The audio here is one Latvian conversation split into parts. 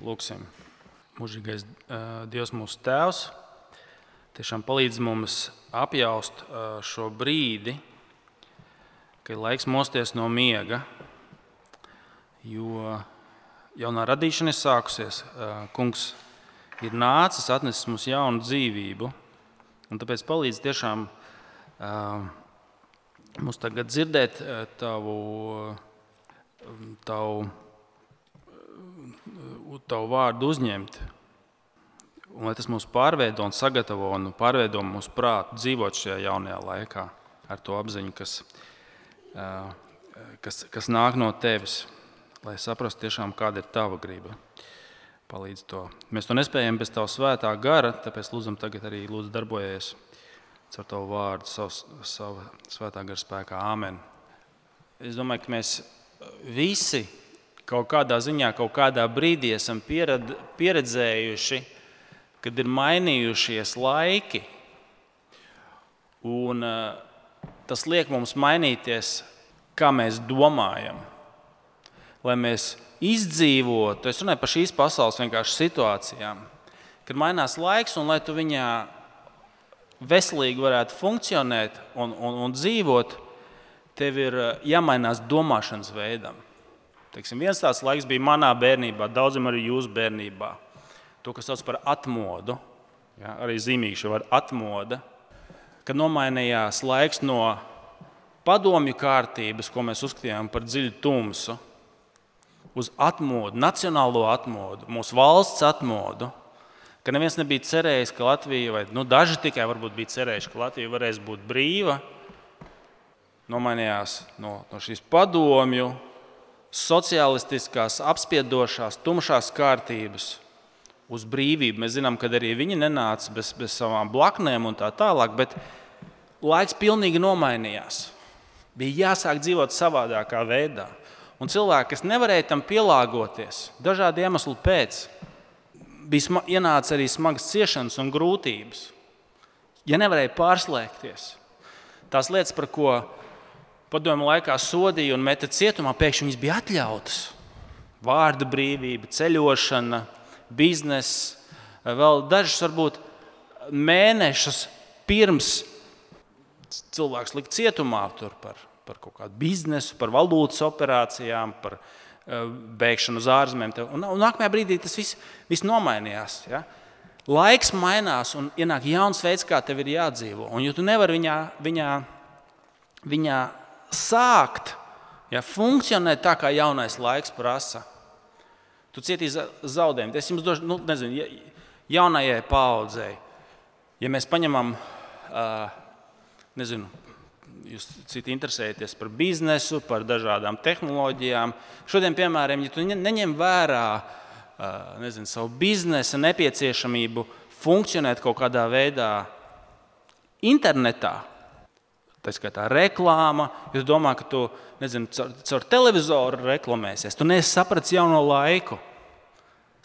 Lūksim, mūžīgais Dievs, mūsu Tēvs, tiešām palīdz mums apjaust šo brīdi, kad ir laiks mosties no miega. Jo jaunā radīšana ir sākusies. Kungs ir nācis, atnesis mums jaunu dzīvību. Tāpēc palīdz tiešām mums tagad dzirdēt tavu, tavu tavu vārdu uzņemt. Un lai tas mūs pārveido un sagatavo un pārveido mūsu prātu dzīvot šajā jaunajā laikā ar to apziņu, kas, kas, kas nāk no tevis, lai saprastu tiešām, kāda ir tava griba. Palīdz to. Mēs to nespējam bez tava svētā gara, tāpēc lūdzam, tagad arī lūdzu darbojies ar tavu vārdu, savu, savu svētā gara spēkā. Āmen. Es domāju, ka mēs visi kaut kādā ziņā, kaut kādā brīdī esam pierad, pieredzējuši, kad ir mainījušies laiki. Un, uh, tas liek mums mainīties, kā mēs domājam. Lai mēs izdzīvotu, es runāju par šīs pasaules situācijām, kad mainās laiks un lai tu viņā veselīgi varētu funkcionēt un, un, un dzīvot, tev ir jāmainās domāšanas veidam. Teiksim, viens tāds laiks bija manā bērnībā, daudziem arī jūsu bērnībā. To, kas sauc par atmodu, ja, arī zīmīgi šo vārdu atmoda, kad nomainījās laiks no padomju kārtības, ko mēs uzskatījām par dziļu tumsu, uz atmodu, nacionālo atmodu, mūsu valsts atmodu. Ka neviens nebija cerējis, ka Latvija, vai nu, daži tikai bija cerējuši, ka Latvija varēs būt brīva. Nomainījās no, no šīs padomju sociālistiskās, apspiedošās, tumšās kārtības uz brīvību. Mēs zinām, ka arī viņi nenāca bez, bez savām blaknēm un tā tālāk, bet laiks pilnīgi nomainījās. Bija jāsāk dzīvot savādākā veidā. Un cilvēki, kas nevarēja tam pielāgoties, dažādu iemeslu pēc, bija ienāca arī smagas ciešanas un grūtības. Ja nevarēja pārslēgties, tās lietas, par ko padomju laikā sodīja un meta cietumā, pēkšņi viņas bija atļautas. Vārda brīvība, ceļošana, biznesa, vēl dažas varbūt mēnešus pirms cilvēks lika cietumā par, par kaut kādu biznesu, par valūtas operācijām, par uh, bēgšanu uz ārzemēm. Un, un nākamajā brīdī tas viss, viss nomainījās. Ja? Laiks mainās un ienāk jauns veids, kā tev ir jādzīvo. Un, ja tu nevari viņā, viņā, viņā sākt ja, funkcionēt tā, kā jaunais laiks prasa, tu cietīs zaudējumu. Es jums došu, nu, nezinu, jaunajai paudzei. Ja mēs paņemam, nezinu, jūs citi interesējaties par biznesu, par dažādām tehnoloģijām. Šodien, piemēram, ja tu neņem vērā nezinu, savu biznesa nepieciešamību funkcionēt kaut kādā veidā internetā, Tā skaitā reklāma. Es domāju, ka tu nezinu, caur, caur televizoru reklamēsies. Tu neesi sapratis jauno laiku,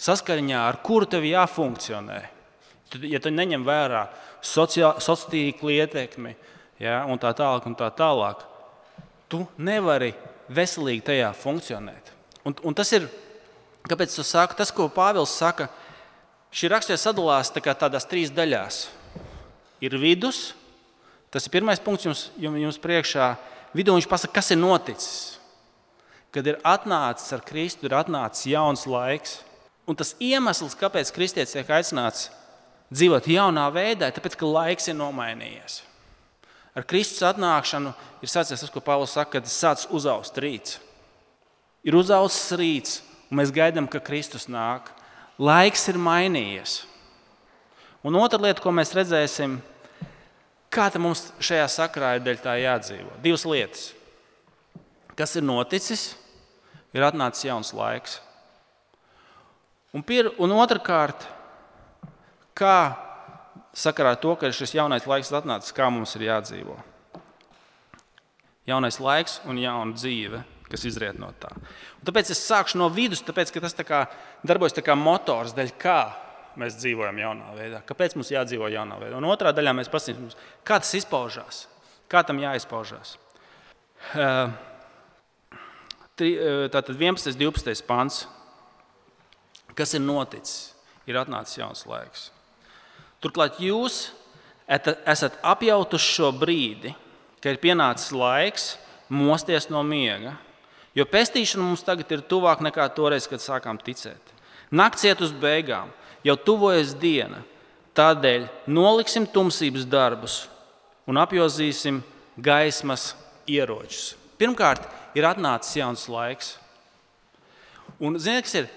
saskaņā ar kuru tev jāfunkcionē. Ja tu neņem vērā sociālo tīklu ietekmi ja, un tā tālāk, un tā tālāk, tu nevari veselīgi tajā funkcionēt. Un, un tas ir, kāpēc tu saki, tas, ko Pāvils saka, šī rakstura sadalās tā tādās trīs daļās. Ir vidus, Tas ir pirmais punkts jums, jums priekšā. Vidū viņš pasaka, kas ir noticis. Kad ir atnācis ar Kristu, ir atnācis jauns laiks. Un tas iemesls, kāpēc kristietis tiek aicināts dzīvot jaunā veidā, ir tas, ka laiks ir nomainījies. Ar Kristus atnākšanu ir sācies tas, ko Pāvils saka, kad sācis uzaust rīts. Ir uzausts rīts, un mēs gaidām, ka Kristus nāk. Laiks ir mainījies. Un otra lieta, ko mēs redzēsim, ir Kā mums šajā sakrā ir dēļ tā jādzīvo? Divas lietas. Kas ir noticis? Ir atnācis jauns laiks. Un, pir, un otrkārt, kā sakarā ar to, ka šis jaunais laiks atnācis, kā mums ir jādzīvo. Jaunais laiks un jauna dzīve, kas izriet no tā. Un tāpēc es sākšu no vidus, tāpēc ka tas tā kā darbojas kā motors, dēļ kā mēs dzīvojam jaunā veidā. Kāpēc mums jādzīvo jaunā veidā? Un otrā daļā mēs paskatīsimies, kā tas izpaužās, kā tam jāizpaužās. Tātad 11. un 12. pāns. Kas ir noticis? Ir atnācis jauns laiks. Turklāt jūs esat apjautuši šo brīdi, ka ir pienācis laiks mosties no miega. Jo pestīšana mums tagad ir tuvāk nekā toreiz, kad sākām ticēt. Nakts iet uz beigām, jau tuvojas diena. Tādēļ noliksim tumsības darbus un apjozīsim gaismas ieročus. Pirmkārt, ir atnācis jauns laiks. Un, ziniet, kas ir?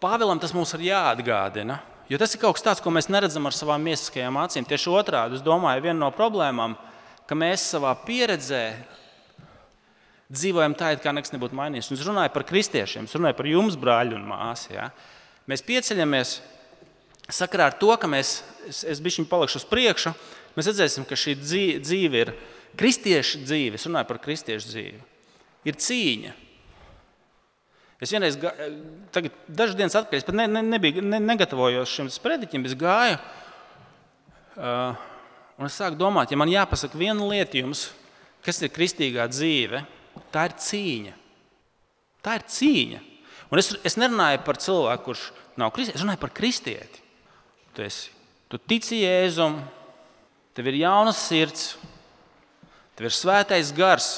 Pāvēlam tas mums ir jāatgādina. Jo tas ir kaut kas tāds, ko mēs neredzam ar savām miesiskajām acīm. Tieši otrādi, es domāju, viena no problēmām, ka mēs savā pieredzē dzīvojam tā, it kā nekas nebūtu mainījies. Un es runāju par kristiešiem, es runāju par jums, brāļi un māsas. Ja? Mēs pieceļamies sakarā ar to, ka mēs, es, es bišķiņu palikšu uz priekšu, mēs redzēsim, ka šī dzīve ir kristiešu dzīve. Es runāju par kristiešu dzīvi. Ir cīņa Es vienreiz, tagad, dažas dienas atpakaļ, es pat ne, ne, nebiju, ne, negatavojos šim sprediķim, es gāju. Uh, un es sāku domāt, ja man jāpasaka viena lieta jums, kas ir kristīgā dzīve, tā ir cīņa. Tā ir cīņa. Un es, es nerunāju par cilvēku, kurš nav kristietis, es runāju par kristieti. Tu, esi, tu tici Jēzum, tev ir jaunas sirds, tev ir svētais gars,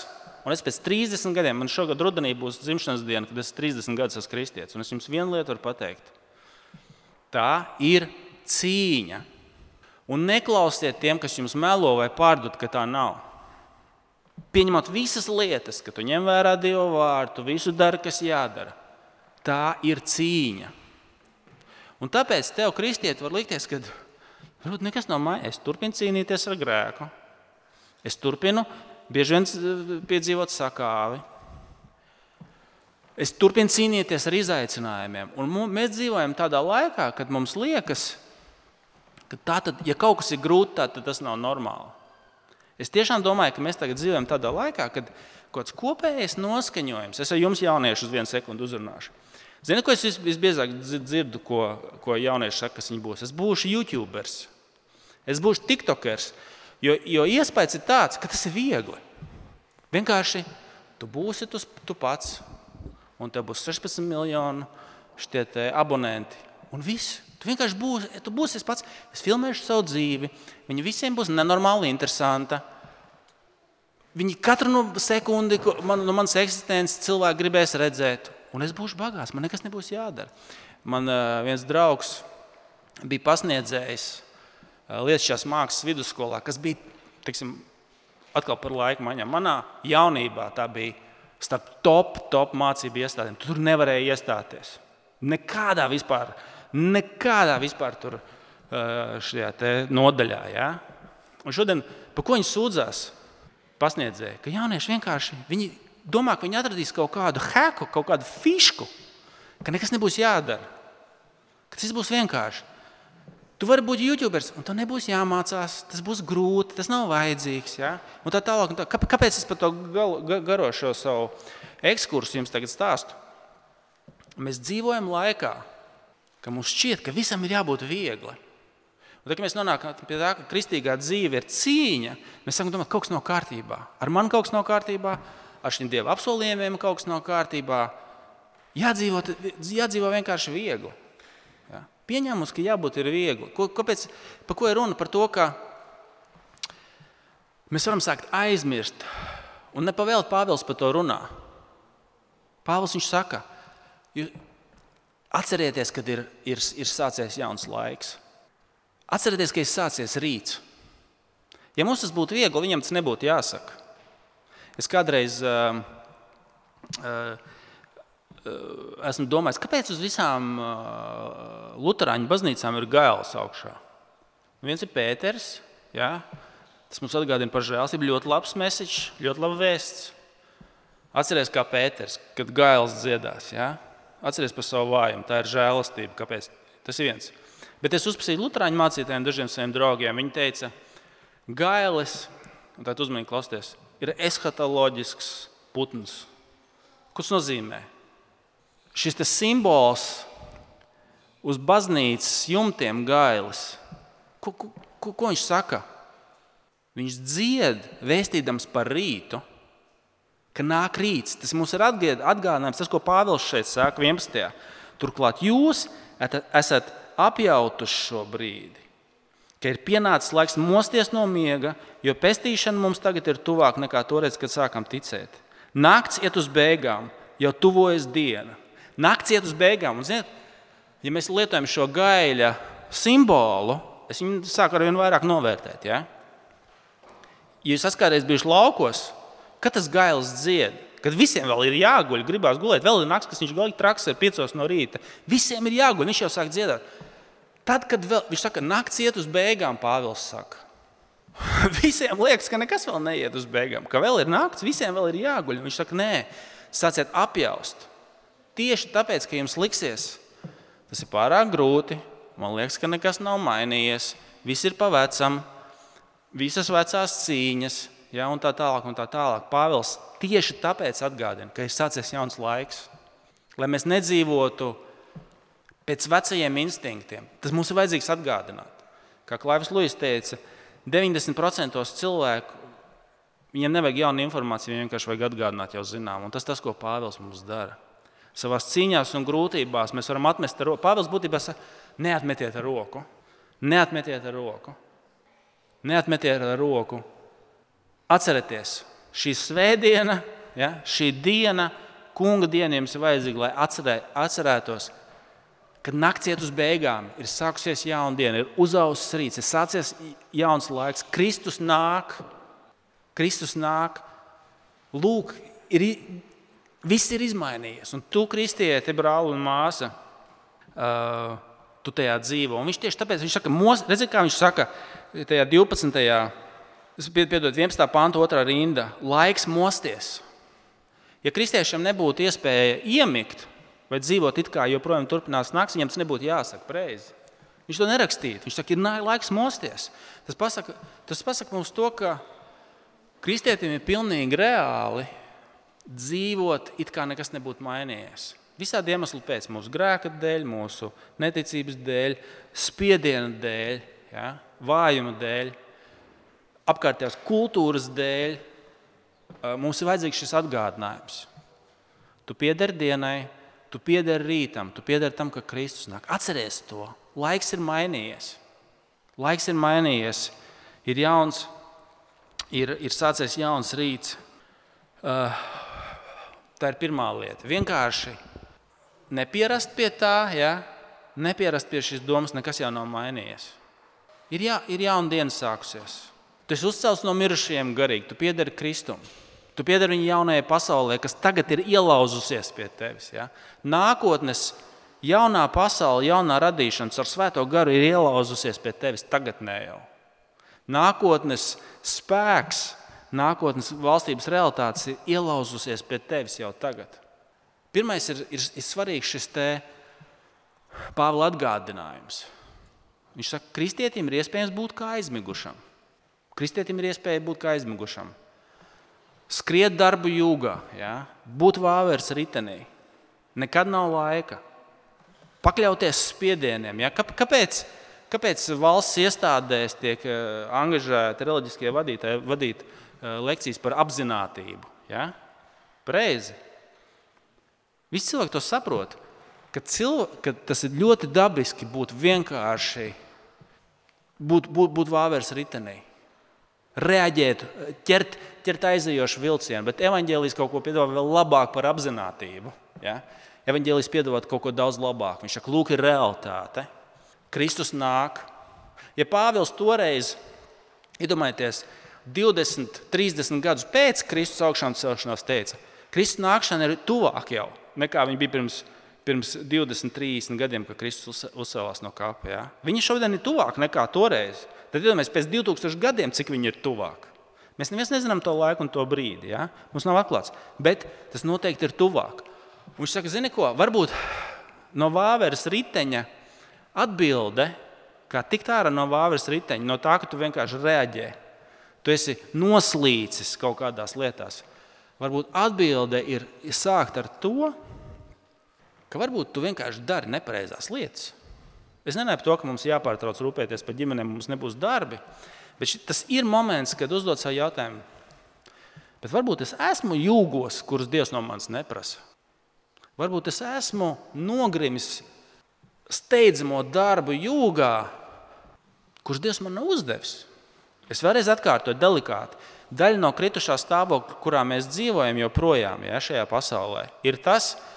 Un es pēc 30 gadiem, man šogad rudenī būs dzimšanas diena, kad es 30 gadus esmu kristietis. Un es jums vienu lietu varu pateikt. Tā ir cīņa. Un neklausiet tiem, kas jums melo vai pārdod, ka tā nav. Pieņemot visas lietas, ka tu ņem vērā Dieva vārdu, visu dari, kas jādara. Tā ir cīņa. Un tāpēc tev, kristieti, var likties, ka varbūt nekas nav mainījies. Es turpinu cīnīties ar grēku. Es turpinu bieži vien eh, piedzīvot sakāvi. Es turpinu cīnīties ar izaicinājumiem. Un mēs dzīvojam tādā laikā, kad mums liekas, ka tātad, ja kaut kas ir grūti, tad tas nav normāli. Es tiešām domāju, ka mēs tagad dzīvojam tādā laikā, kad kaut kāds kopējs noskaņojums, es ar jums jauniešu uz vienu sekundi uzrunāšu. Ziniet, ko es visbiežāk dzirdu, ko, ko jaunieši saka, kas viņi būs? Es būšu YouTubers, es būšu TikTokers. Jo, jo iespējas ir tāds, ka tas ir viegli. Vienkārši tu būsi tu, tu pats, un tev būs 16 miljoni abonenti. Un viss. Tu vienkārši būsi, tu būsi es pats. Es filmēšu savu dzīvi. Viņa visiem būs nenormāli interesanta. Viņi katru no sekundi, no manas eksistences, cilvēki gribēs redzēt. Un es būšu bagāts, man nekas nebūs jādara. Man uh, viens draugs bija pasniedzējis Lietušās mākslas vidusskolā, kas bija teiksim, atkal par laika maiņām. Manā jaunībā tā bija starp top, top mācību iestādēm. Tu tur nevarēja iestāties. Nekādā vispār, nekādā vispār tur šajā nodaļā. Ja? Un šodien, par ko viņi sūdzās, pasniedzēja, ka jaunieši vienkārši viņi domā, ka viņi atradīs kaut kādu heku, kaut kādu fišku, ka nekas nebūs jādara. Ka tas būs vienkārši. Tu vari būt YouTuberis, un tev nebūs jāmācās. Tas būs grūti, tas nav vajadzīgs. Ja? Un tā tālāk, un tā, kāpēc es par to garo šo savu ekskursu jums tagad stāstu? Mēs dzīvojam laikā, ka mums šķiet, ka visam ir jābūt viegli. Un tad, kad mēs nonākam pie tā, ka kristīgā dzīve ir cīņa, mēs sākam domāt, ka kaut kas nav kārtībā. Ar mani kaut kas nav kārtībā, ar šiem dieva apsolījumiem kaut kas nav kārtībā. Jādzīvo, jādzīvo vienkārši viegli. Pieņēmus, ka jābūt ir viegli. Ko, kāpēc, par ko ir runa? Par to, ka mēs varam sākt aizmirst. Un nepavēlt Pāvils par to runā. Pāvils viņš saka, atcerieties, kad ir, ir, ir sācies jauns laiks. Atcerieties, ka ir sācies rīts. Ja mums tas būtu viegli, viņam tas nebūtu jāsaka. Es kādreiz uh, uh, esmu domājis, kāpēc uz visām Lutāņu baznīcām ir gailis augšā. Viens ir Pēters. Ja? Tas mums atgādina par žēlstību. Ļoti labs mesiķis, ļoti labs vēsts. Atcerieties, kā Pēters, kad gailis dziedās. Ja? Atcerieties par savu vājumu. Tā ir žēlastība. Kāpēc? Tas ir viens. Bet es uzprasīju Lutāņu mācītājiem, dažiem saviem draugiem. Viņi teica, gailis, un tā uzmanīgi klausieties, ir eskatoloģisks putns. Ko tas nozīmē? šis simbols uz baznīcas jumtiem gailis. Ko, ko, ko, ko viņš saka? Viņš dzied, vēstījams par rītu, ka nāk rīts. Tas mums ir atgādinājums, tas, ko Pāvils šeit saka 11. Turklāt jūs esat apjautuši šo brīdi, ka ir pienācis laiks mosties no miega, jo pestīšana mums tagad ir tuvāk nekā toreiz, kad sākām ticēt. Nakts iet uz beigām, jau tuvojas diena. Nakts iet uz beigām. Un, ziniet, ja mēs lietojam šo gaļa simbolu, es viņu sāku ar vien vairāk novērtēt. Ja? Ja jūs kādreiz bijuši laukos, kad tas gails dzied, kad visiem vēl ir jāguļ, gribās gulēt, vēl ir naktis, kas viņš galīgi traks ir 5 no rīta. Visiem ir jāguļ, viņš jau sāk dziedāt. Tad, kad vēl, viņš saka, naktis iet uz beigām, Pāvils saka. Visiem liekas, ka nekas vēl neiet uz beigām, ka vēl ir naktis, visiem vēl ir jāguļ. Viņš saka, nē, sāciet apjaust. Tieši tāpēc, ka jums liksies, tas ir pārāk grūti, man liekas, ka nekas nav mainījies, viss ir pa vecam, visas vecās cīņas, ja, un tā tālāk. Un tā tālāk. Pāvils tieši tāpēc atgādina, ka ir sācies jauns laiks, lai mēs nedzīvotu pēc vecajiem instinktiem. Tas mums ir vajadzīgs atgādināt. Kā Klaivs Lūis teica, 90% cilvēku viņiem nevajag jaunu informāciju, viņiem vienkārši vajag atgādināt jau zinām. Un tas tas, ko Pāvils mums dara. Savā cīņās un grūtībās mēs varam atmest roku. Pāvils būtībā saka, neatmetiet ar roku. Neatmetiet ar roku. Neatmetiet ar roku. Atcerieties, šī svētdiena, ja, šī diena, kunga diena jums ir vajadzīga, lai atcerē, atcerētos, kad naktis iet uz beigām, ir sākusies jauna diena, ir uzaugusi rīts, ir sācies jauns laiks, Kristus nāk. Kristus nāk. Lūk, ir, viss ir izmainījies. Un tu, kristieti, brāl un māsa, uh, tu tajā dzīvo. Un viņš tieši tāpēc, viņš saka, mos, redziet, kā viņš saka, tajā 12. Piedod, 11. pānta otrā rinda - laiks mosties. Ja kristiešiem nebūtu iespēja iemigt, vai dzīvot it kā joprojām turpinās naktis, viņam tas nebūtu jāsaka preizi. Viņš to nerakstīja. Viņš saka, ir laiks mosties. Tas pasaka, tas pasaka mums to, ka kristietim ir pilnīgi reāli dzīvot, it kā nekas nebūtu mainījies. Visādi iemesli pēc mūsu grēka dēļ, mūsu neticības dēļ, spiediena dēļ, ja, vājuma dēļ, apkārtējās kultūras dēļ. Mums ir vajadzīgs šis atgādinājums. Tu piederi dienai, tu piederi rītam, tu piederi tam, ka Kristus nāk. Atceries to! Laiks ir mainījies. Laiks ir mainījies. Ir jauns, ir, ir sācies jauns rīts. Uh, tā ir pirmā lieta. Vienkārši nepierast pie tā, ja? nepierast pie šīs domas, nekas jau nav mainījies. Ir, jā, ir jauna diena sākusies. Tu esi uzcelts no mirušajiem garīgi, tu piederi Kristum. Tu piederi viņa jaunajai pasaulē, kas tagad ir ielauzusies pie tevis. Ja? Nākotnes jaunā pasaule, jaunā radīšana ar svēto garu ir ielauzusies pie tevis tagad ne jau. Nākotnes spēks, nākotnes valstības realitātes ir ielauzusies pie tevis jau tagad. Pirmais ir, ir, ir svarīgs šis Pāvila atgādinājums. Viņš saka, ka kristietim ir iespējams būt kā aizmigušam. Kristietim ir iespēja būt kā aizmigušam. Skriet darbu jūgā, ja? būt vāveres ritenī. Nekad nav laika pakļauties spiedieniem. Ja? Kāpēc, kāpēc valsts iestādēs tiek eh, angažēti reliģiskie vadītāji vadīt eh, lekcijas par apziņotību? Ja? Preizi. Visi cilvēki to saprot, ka, cilv ka tas ir ļoti dabiski būt vienkārši, būt, būt, būt vāveres ritenī. Reaģēt, ķert, ķert aizējošu vilcienu, bet evanģēlijas kaut ko piedāvā vēl labāk par apziņotību. Ja? Evanģēlis piedāvā kaut ko daudz labāku. Viņš saka, lūk, ir realitāte. Kristus nāk. Ja Pāvils toreiz, iedomājieties, 20, 30 gadus pēc Kristus augšām celšanās teica, Kristus nākšana ir tuvāk jau nekā viņa bija pirms, pirms 20, 30 gadiem, kad Kristus uzcēlās no kapa. Ja? Viņa šodien ir tuvāk nekā toreiz. Tad iedomājieties, pēc 2000 gadiem, cik viņi ir tuvāk. Mēs neviens nezinām to laiku un to brīdi. Ja? Mums nav atklāts, bet tas noteikti ir tuvāk. Un viņš saka, zini ko, varbūt no vāveres riteņa atbilde, kā tikt ārā no vāveres riteņa, no tā, ka tu vienkārši reaģē. Tu esi noslīcis kaut kādās lietās. Varbūt atbilde ir sākt ar to, ka varbūt tu vienkārši dari nepareizās lietas. Es nenāju par to, ka mums jāpārtrauc rūpēties par ģimenēm, mums nebūs darbi. Bet tas ir moments, kad uzdod savu jautājumu. Bet varbūt es esmu jūgos, kurus Dievs no manis neprasa. Varbūt es esmu nogrimis steidzamo darbu jūgā, kurš Dievs man nav uzdevis. Es vēlreiz atkārtoju, delikāti. Daļa no kritušā stāvokļa, kurā mēs dzīvojam joprojām ja, šajā pasaulē, ir tas, ka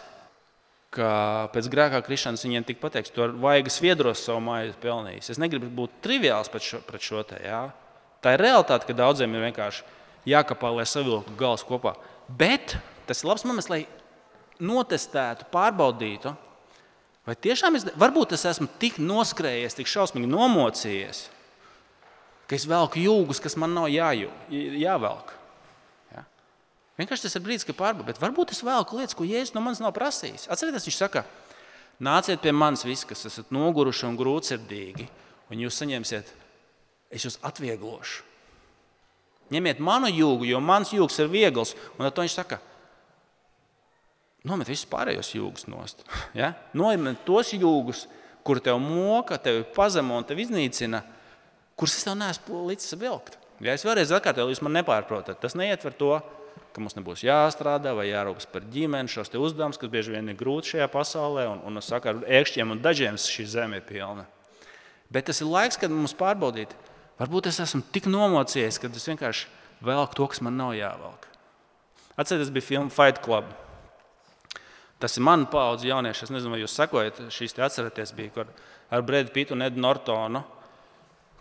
pēc grēkā krišanas viņiem tika pateikts, tu vajag sviedros savu māju pelnījis. Es negribu būt triviāls pret šo, pret šo te. Ja. Tā ir realitāte, ka daudziem ir vienkārši jākapā, lai savilktu galus kopā. Bet tas ir labs moments, lai notestētu, pārbaudītu, vai tiešām es, varbūt es esmu tik noskrējies, tik šausmīgi nomocījies, ka es velku jūgus, kas man nav jājū, jāvelk. Vienkārši tas ir brīdis, kad pārbaudīt, varbūt es velku lietas, ko Jēzus no manis nav prasījis. Atcerieties, viņš saka, nāciet pie manis visi, kas esat noguruši un grūtsirdīgi, un jūs saņemsiet, es jūs atvieglošu. Ņemiet manu jūgu, jo mans jūgs ir viegls. Un ar to viņš saka, nomet visus pārējos jūgus nost. Ja? Nomet tos jūgus, kur tev moka, tevi pazemo un tevi iznīcina kurus es tev neesmu līdzi vilkt. Ja es vēlreiz atkārtoju, jūs man nepārprotat. Tas neietver to, ka mums nebūs jāstrādā vai jārūpēs par ģimeni, šos uzdevumus, kas bieži vien ir grūti šajā pasaulē, un, un saka, ar ēkšķiem un dažiem šī zeme ir pilna. Bet tas ir laiks, kad mums pārbaudīt, varbūt es esmu tik nomocījies, ka es vienkārši velku to, kas man nav jāvelk. Atcerieties, bija filma Fight Club. Tas ir mans paudzes jaunieši. Es nezinu, vai jūs sekojat šīs te atceraties, bija ar Brīdu Pitu un Edu Nortonu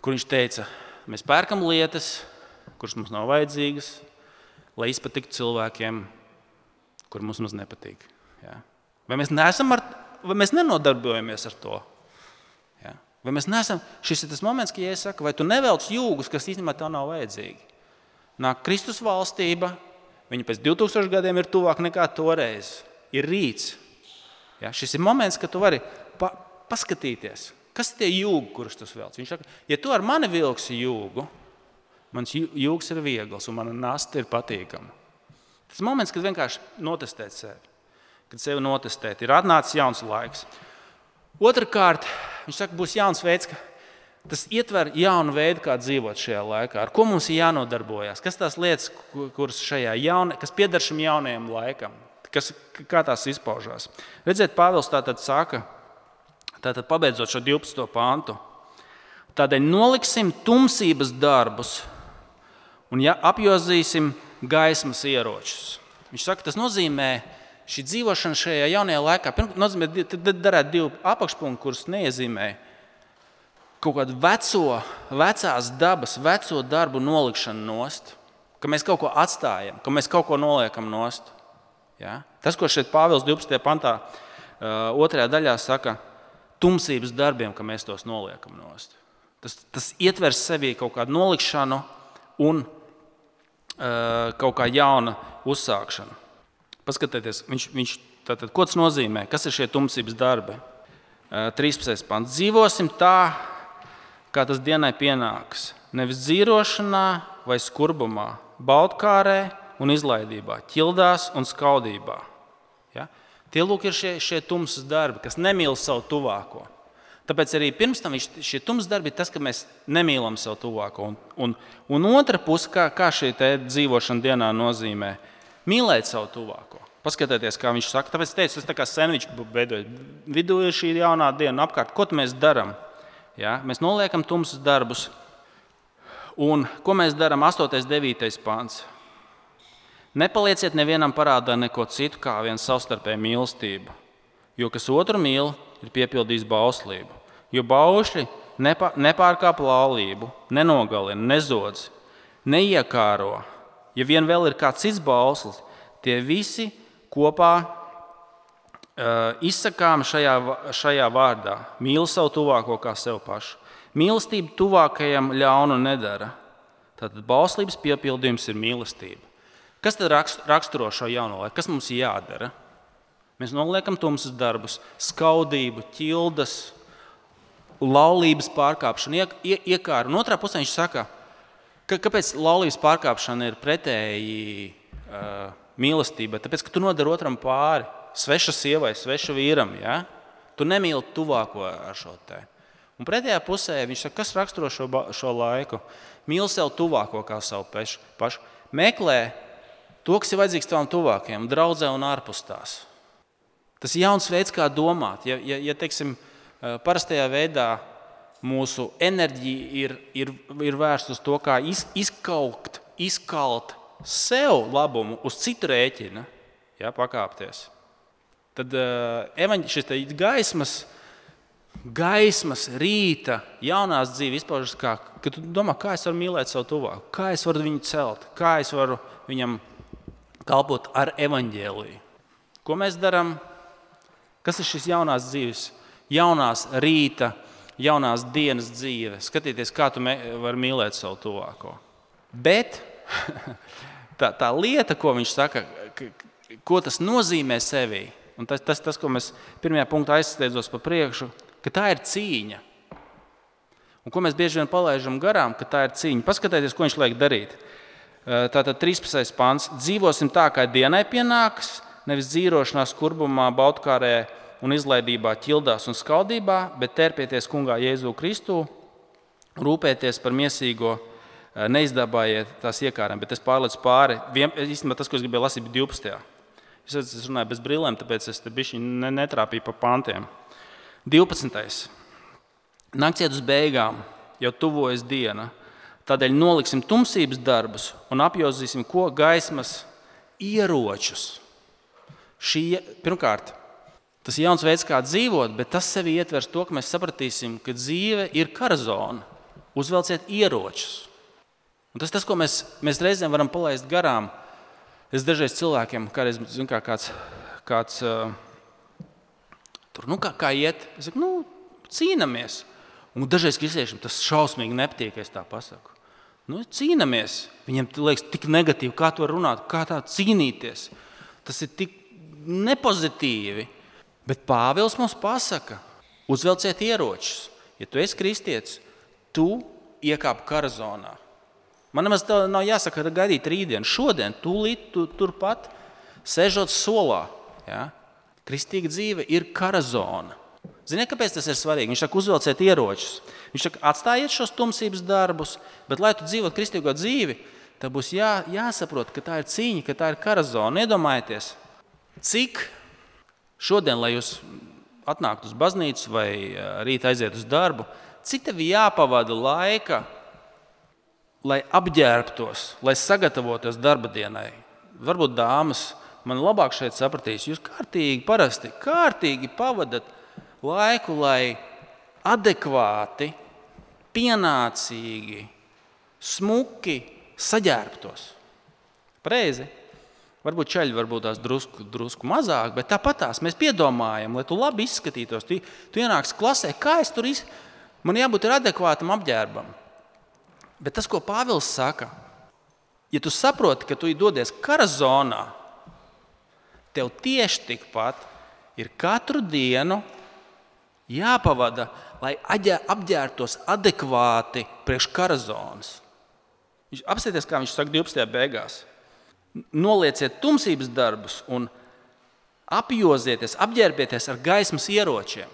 kur viņš teica, mēs pērkam lietas, kuras mums nav vajadzīgas, lai izpatiktu cilvēkiem, kuriem mums maz nepatīk. Ja? Vai mēs, ar, vai mēs nenodarbojamies ar to? Ja? Vai mēs neesam, šis ir tas moments, kad es saku, vai tu nevelc jūgus, kas īstenībā tev nav vajadzīgi. Nāk Kristus valstība, viņa pēc 2000 gadiem ir tuvāk nekā toreiz. Ir rīts. Ja? Šis ir moments, kad tu vari pa, paskatīties, Kas ir tie jūgi, kurus tu velc? Viņš saka, ja tu ar mani vilksi jūgu, mans jūgs ir viegls un mana nasta ir patīkama. Tas moments, kad vienkārši notestēt sevi. Kad sevi notestēt, ir atnācis jauns laiks. Otrakārt, viņš saka, būs jauns veids, ka tas ietver jaunu veidu, kā dzīvot šajā laikā. Ar ko mums ir jānodarbojas? Kas tās lietas, kuras šajā jaunā, kas pieder šim jaunajam laikam, kas, kā tās izpaužās? Redziet, Pāvils tā tad saka, Tātad, pabeidzot šo 12. pāntu, tādēļ noliksim tumsības darbus un ja, apjozīsim gaismas ieročus. Viņš saka, tas nozīmē, šī dzīvošana šajā jaunajā laikā, tad darētu divu apakšpunktu, kurus neiezīmē. Kaut kādu veco, vecās dabas, veco darbu nolikšanu nost, ka mēs kaut ko atstājam, ka mēs kaut ko noliekam nost. Ja? Tas, ko šeit Pāvils 12. pantā, otrajā daļā saka, tumsības darbiem, ka mēs tos noliekam nost. Tas, tas ietver sevī kaut kādu nolikšanu un kaut kā jauna uzsākšanu. Paskatieties, viņš, viņš, tātad, ko tas nozīmē, kas ir šie tumsības darbi. Uh, 13. pants. Dzīvosim tā, kā tas dienai pienāks. Nevis dzīvošanā vai skurbumā, baltkārē un izlaidībā, ķildās un skaudībā. Ja? Tie lūk, ir šie, šie tumsas darbi, kas nemīl savu tuvāko. Tāpēc arī pirms tam šie tumsas darbi ir tas, ka mēs nemīlam savu tuvāko. Un, un, un otra puse, kā, kā šī dzīvošana dienā nozīmē, mīlēt savu tuvāko. Paskatieties, kā viņš saka, tāpēc es teicu, tas tā kā sandvičs beidojas. Vidū ir šī jaunā diena, apkārt, ko mēs darām? Ja? Mēs noliekam tumsas darbus. Un ko mēs darām? 8. un 9. pāns. Nepalieciet nevienam parādā neko citu kā vien savstarpēju mīlestību, jo kas otru mīl, ir piepildījis bauslību. Jo baušļi nepārkāp laulību, nenogalina, nezodz, neiekāro. Ja vien vēl ir kāds cits bauslis, tie visi kopā uh, izsakām šajā, šajā vārdā. Mīl savu tuvāko kā sev pašu. Mīlestība tuvākajam ļaunu nedara. Tātad bauslības piepildījums ir mīlestība. Kas tad raksturo šo jauno laiku? Kas mums jādara? Mēs noliekam tumsas darbus, skaudību, ķildas, laulības pārkāpšanu, ie, iekāru. Un otrā pusē viņš saka, ka, kāpēc laulības pārkāpšana ir pretēji uh, mīlestībai? Tāpēc, ka tu nodari otram pāri, sveša sievai, sveša vīram. Ja? Tu nemīli tuvāko ar šo te. Un pretējā pusē viņš saka, kas raksturo šo, šo laiku? Mīli sev tuvāko kā savu pašu. Meklē to, kas ir vajadzīgs tavam tuvākajam, draudzē un ārpus tās. Tas ir jauns veids, kā domāt. Ja, ja, ja teiksim, parastajā veidā mūsu enerģija ir, ir, ir vērsta uz to, kā iz, izkaukt, izkalt sev labumu uz citu rēķina, ja, pakāpties. Tad uh, šis gaismas, gaismas, rīta, jaunās dzīves izpaužas, kā, kad tu domā, kā es varu mīlēt savu tuvāku, kā es varu viņu celt, kā es varu viņam kalpot ar evaņģēliju. Ko mēs darām? Kas ir šis jaunās dzīves, jaunās rīta, jaunās dienas dzīve? Skatieties, kā tu vari mīlēt savu tuvāko. Bet tā, tā lieta, ko viņš saka, ko tas nozīmē sevī, un tas, tas, tas ko mēs pirmajā punktā aizsteidzos pa priekšu, ka tā ir cīņa. Un ko mēs bieži vien palaidām garām, ka tā ir cīņa. Paskatieties, ko viņš liek darīt. Tātad 13. pāns. Dzīvosim tā, kā dienai pienākas, nevis dzīvošanā, skurbumā, baudkārē un izlaidībā, ķildās un skaldībā, bet terpieties kungā Jēzu Kristu, rūpēties par miesīgo, eh, neizdabājiet tās iekārēm. Bet es pārlecu pāri. Īstenībā tas, ko es gribēju lasīt, bija 12. Es, es runāju bez brillēm, tāpēc es biju netrāpīju pa pantiem. 12. Naktsiet uz beigām, jau tuvojas diena. Tādēļ noliksim tumsības darbus un apjozīsim, ko gaismas ieročus šī, pirmkārt, tas ir jauns veids, kā dzīvot, bet tas sevi ietvers to, ka mēs sapratīsim, ka dzīve ir kara zona. Uzvelciet ieročus. Un tas ir tas, ko mēs, mēs reizēm varam palaist garām. Es dažreiz cilvēkiem, kādreiz, zinu, kā kāds, kāds uh, tur, nu, kā, kā iet, es saku, nu, cīnāmies. Un dažreiz kristiešiem tas šausmīgi nepatīk, ja es tā pasaku. Nu, cīnāmies. Viņam liekas, tik negatīvi, kā to runāt, kā tā cīnīties. Tas ir tik nepozitīvi. Bet Pāvils mums pasaka, uzvelciet ieročus. Ja tu esi kristietis, tu iekāp kara zonā. Man nemaz nav jāsaka, gaidīt rītdienu. Šodien, tūlīt, tu, turpat, sēžot solā. Ja? Kristīga dzīve ir kara zona. Ziniet, kāpēc tas ir svarīgi? Viņš saka, uzvelciet ieročus. Viņš saka, atstājiet šos tumsības darbus, bet, lai tu dzīvotu kristīgo dzīvi, tad būs jā, jāsaprot, ka tā ir cīņa, ka tā ir kara zona. Iedomājieties, Cik šodien, lai jūs atnāktu uz baznīcu vai rīt aiziet uz darbu, cik tev jāpavada laika, lai apģērbtos, lai sagatavotos darba dienai? Varbūt dāmas man labāk šeit sapratīs, jūs kārtīgi, parasti kārtīgi pavadat laiku, lai adekvāti, pienācīgi, smuki saģērbtos. Pareizi. Varbūt ceļi varbūt tās drusku, drusku mazāk, bet tāpat tās mēs piedomājam, lai tu labi izskatītos. Tu, tu ienāc klasē, kā es tur iz... man jābūt adekvātam apģērbam. Bet tas, ko Pāvils saka, ja tu saproti, ka tu dodies kara zonā, tev tieši tikpat ir katru dienu jāpavada, lai apģērbtos adekvāti priekš kara zonas. Apsieties, kā viņš saka 12. beigās nolieciet tumsības darbus un apjozieties, apģērbieties ar gaismas ieročiem.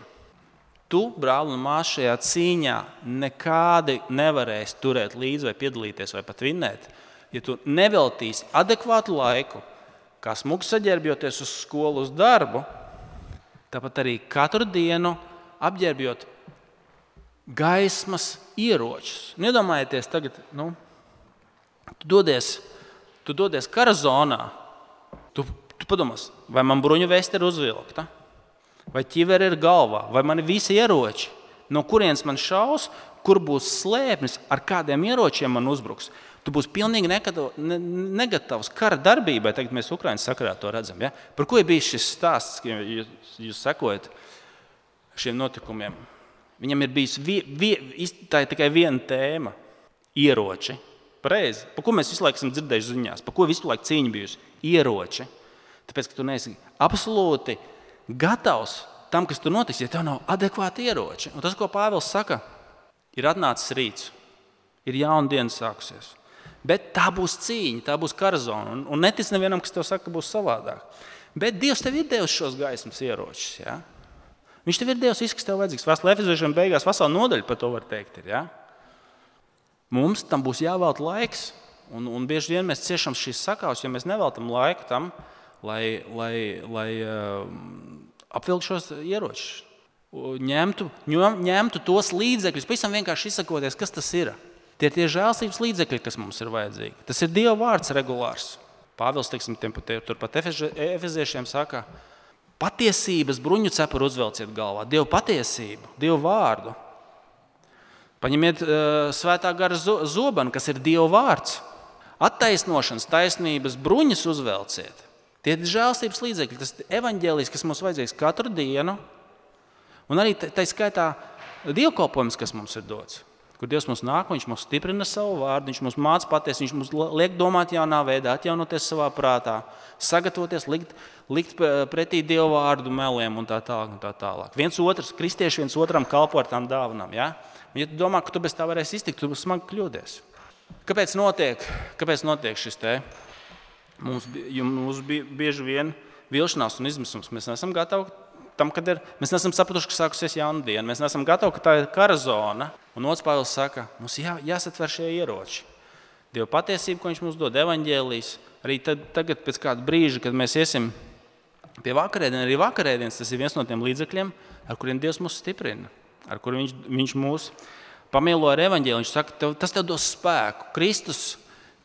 Tu, brāl un māsa, šajā cīņā nekādi nevarēsi turēt līdzi, vai piedalīties, vai pat vinnēt, ja tu neveltīsi adekvātu laiku, kā smūgi saģērbjoties uz skolu, uz darbu, tāpat arī katru dienu apģērbjot gaismas ieročus. Nedomājieties, tagad, nu, tu dodies tu dodies kara zonā, tu, tu padomā, vai man bruņu vēsta ir uzvilkta, vai ķiveri ir galvā, vai man ir visi ieroči, no kurienes man šaus, kur būs slēpnis, ar kādiem ieročiem man uzbruks. Tu būsi pilnīgi negatavs kara darbībai. Tagad mēs Ukraiņas sakarā to redzam. Ja? Par ko ir bijis šis stāsts, ja jūs, jūs sekojat šiem notikumiem? Viņam ir bijis vie, vie, tikai viena tēma - ieroči. Pareizi. Par ko mēs visu laiku esam dzirdējuši ziņās? Par ko visu laiku cīņa bijusi? Ieroči. Tāpēc, ka tu neesi absolūti gatavs tam, kas tur notiks, ja tev nav adekvāti ieroči. Un tas, ko Pāvils saka, ir atnācis rīts, ir jauna diena sākusies. Bet tā būs cīņa, tā būs karzona. Un, un netic nevienam, kas tev saka, ka būs savādāk. Bet Dievs tev ir devis šos gaismas ieročus. Ja? Viņš tev ir devis visu, kas tev vajadzīgs. Vēstulē Efeziešiem beigās vesela nodaļa par to var teikt. Ir, ja? Mums tam būs jāvelta laiks. Un, un bieži vien mēs ciešam šīs sakāves, ja mēs neveltam laiku tam, lai, lai, lai uh, apvilkt šos ieročus, ņemtu, ņemtu tos līdzekļus, pavisam vienkārši izsakoties, kas tas ir. Tie ir tie žēlstības līdzekļi, kas mums ir vajadzīgi. Tas ir Dieva vārds regulārs. Pāvils teiksim, turpat efeziešiem saka, patiesības bruņu cepuru uzvelciet galvā, Dieva patiesību, Dieva vārdu. Paņemiet uh, svētā gara zobenu, kas ir Dieva vārds. Attaisnošanas, taisnības bruņas uzvelciet. Tie ir žēlstības līdzekļi, tas ir evaņģēlijs, kas mums vajadzīgs katru dienu. Un arī tā skaitā dievkalpojums, kas mums ir dots. Kur Dievs mums nāk, Viņš mums stiprina savu vārdu, Viņš mums māca patiesi, Viņš mums liek domāt jaunā veidā, atjaunoties savā prātā, sagatavoties, likt, likt pretī Dieva vārdu meliem un tā tālāk. Un tā tālāk. Viens otrs, kristieši viens otram kalpo ar tām dāvanām. Ja? Ja tu domā, ka tu bez tā varēsi iztikt, tu smagi kļūdies. Kāpēc notiek, kāpēc notiek šis te? Mums, mums bieži vien vilšanās un izmisums. Mēs neesam gatavi tam, kad ir, mēs neesam sapratuši, ka sākusies jauna diena. Mēs neesam gatavi, ka tā ir kara zona. Un otrs Pāvils saka, mums jā, jāsatver šie ieroči. Dieva patiesība, ko viņš mums dod, evaņģēlijas. Arī tad, tagad, pēc kāda brīža, kad mēs iesim pie vakarēdienas, arī vakarēdienas, tas ir viens no tiem līdzekļiem, ar kuriem Dievs mūs stiprina, ar kuriem viņš, viņš mūs pamielo ar evaņģēliju. Viņš saka, tev, tas tev dos spēku. Kristus,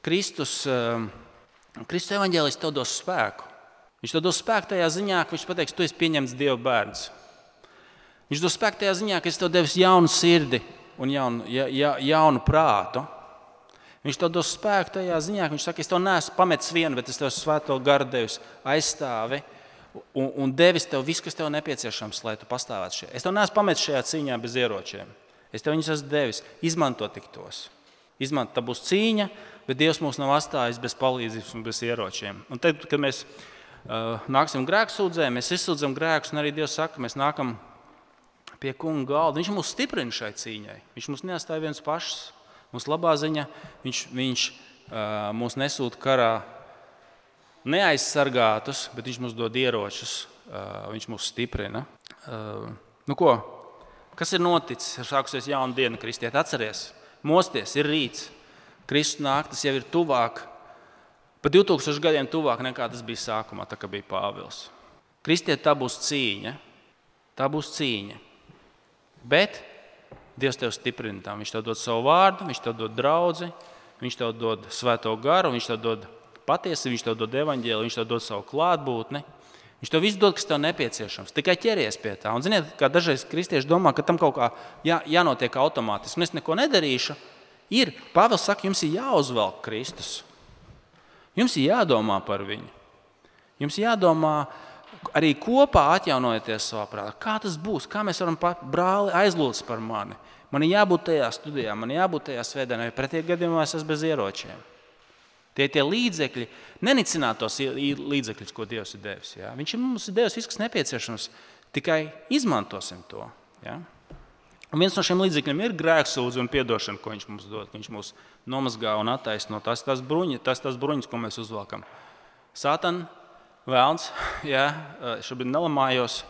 Kristus, uh, Kristus evaņģēlis tev dos spēku. Viņš to dos spēku tajā ziņā, ka viņš pateiks, tu esi pieņemts Dieva bērns. Viņš dos spēku tajā ziņā, ka es tev devu jaunu sirdi un jaunu, ja, ja, jaunu prātu. Viņš to dos spēku tajā ziņā, ka viņš saka, es tev neesmu pametis vienu, bet es tev svēto garu devis aizstāvi un, un devis tev visu, kas tev nepieciešams, lai tu pastāvētu šajā. Es tev neesmu pametis šajā cīņā bez ieročiem. Es tev viņus esmu devis. Izmanto tik tos. Izmanto, tā būs cīņa, bet Dievs mūs nav atstājis bez palīdzības un bez ieročiem. Un tad, kad mēs Uh, nāksim grēku sūdzē, mēs izsūdzam grēkus, un arī Dievs saka, mēs nākam pie kunga galda. Viņš mūs stiprina šai cīņai. Viņš mūs neatstāja viens pašs. Mums labā ziņa, viņš, viņš uh, mūs nesūta karā neaizsargātus, bet viņš mums dod ieročus, viņš mūs stiprina. Nu ko, kas ir noticis? Ir sākusies jauna diena, kristiet, atcerieties, mosties, ir rīts. Kristus nāk, tas jau ir tuvāk Pa 2000 gadiem tuvāk nekā tas bija sākumā, tā kā bija Pāvils. Kristiet, tā būs cīņa. Tā būs cīņa. Bet Dievs tev stiprina. Viņš tev dod savu vārdu, viņš tev dod draugu, viņš tev dod svēto garu, viņš tev dod patiesību, viņš tev dod evaņģēlu, viņš tev dod savu klātbūtni. Viņš tev visu dod, kas tev nepieciešams. Tikai ķeries pie tā. Un, ziniet, kā dažreiz kristieši domā, ka tam kaut kā jā, jānotiek automātiski. Un es neko nedarīšu. Ir, Pāvils saka, jums ir jāuzvelk Kristus. Jums ir jādomā par viņu. Jums jādomā arī kopā atjaunojoties savā prātā. Kā tas būs? Kā mēs varam brāli aizlūgt par mani? Man ir jābūt tajā studijā, man ir jābūt tajā svētdienā, jo pretējā gadījumā es esmu bez ieročiem. Tie ir tie līdzekļi, nenicināt tos līdzekļus, ko Dievs ir devis. Ja? Viņš mums ir devis viss, kas nepieciešams, tikai izmantosim to. Ja? Un viens no šiem līdzekļiem ir grēksūdzība un atdošana, ko viņš mums dod. Viņš mūs nomazgā un attaisno. Tas ir bruņi, tas tas bruņas, ko mēs uzvelkam. Sātana, vēlns, jā, šobrīd nelamājos,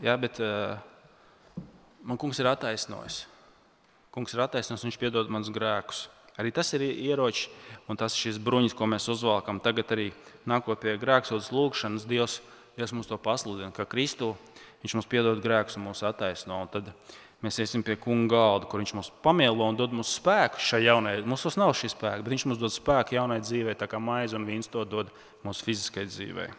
jā, bet uh, man kungs ir attaisnojis. Kungs ir attaisnojis, viņš piedod manus grēkus. Arī tas ir ieroči un tas ir šis bruņas, ko mēs uzvelkam. Tagad arī nākot pie grēksūdzes lūgšanas, Dievs, Dievs mums to pasludina, ka Kristu viņš mums piedod grēkus un mūs attaisno. Un tad Mēs iesim pie kunga galda, kur viņš mums pamielo un dod mums spēku šai jaunai. Mums tas nav šis spēks, bet viņš mums dod spēku jaunai dzīvei, tā kā maize un vīns to dod mūsu fiziskai dzīvei.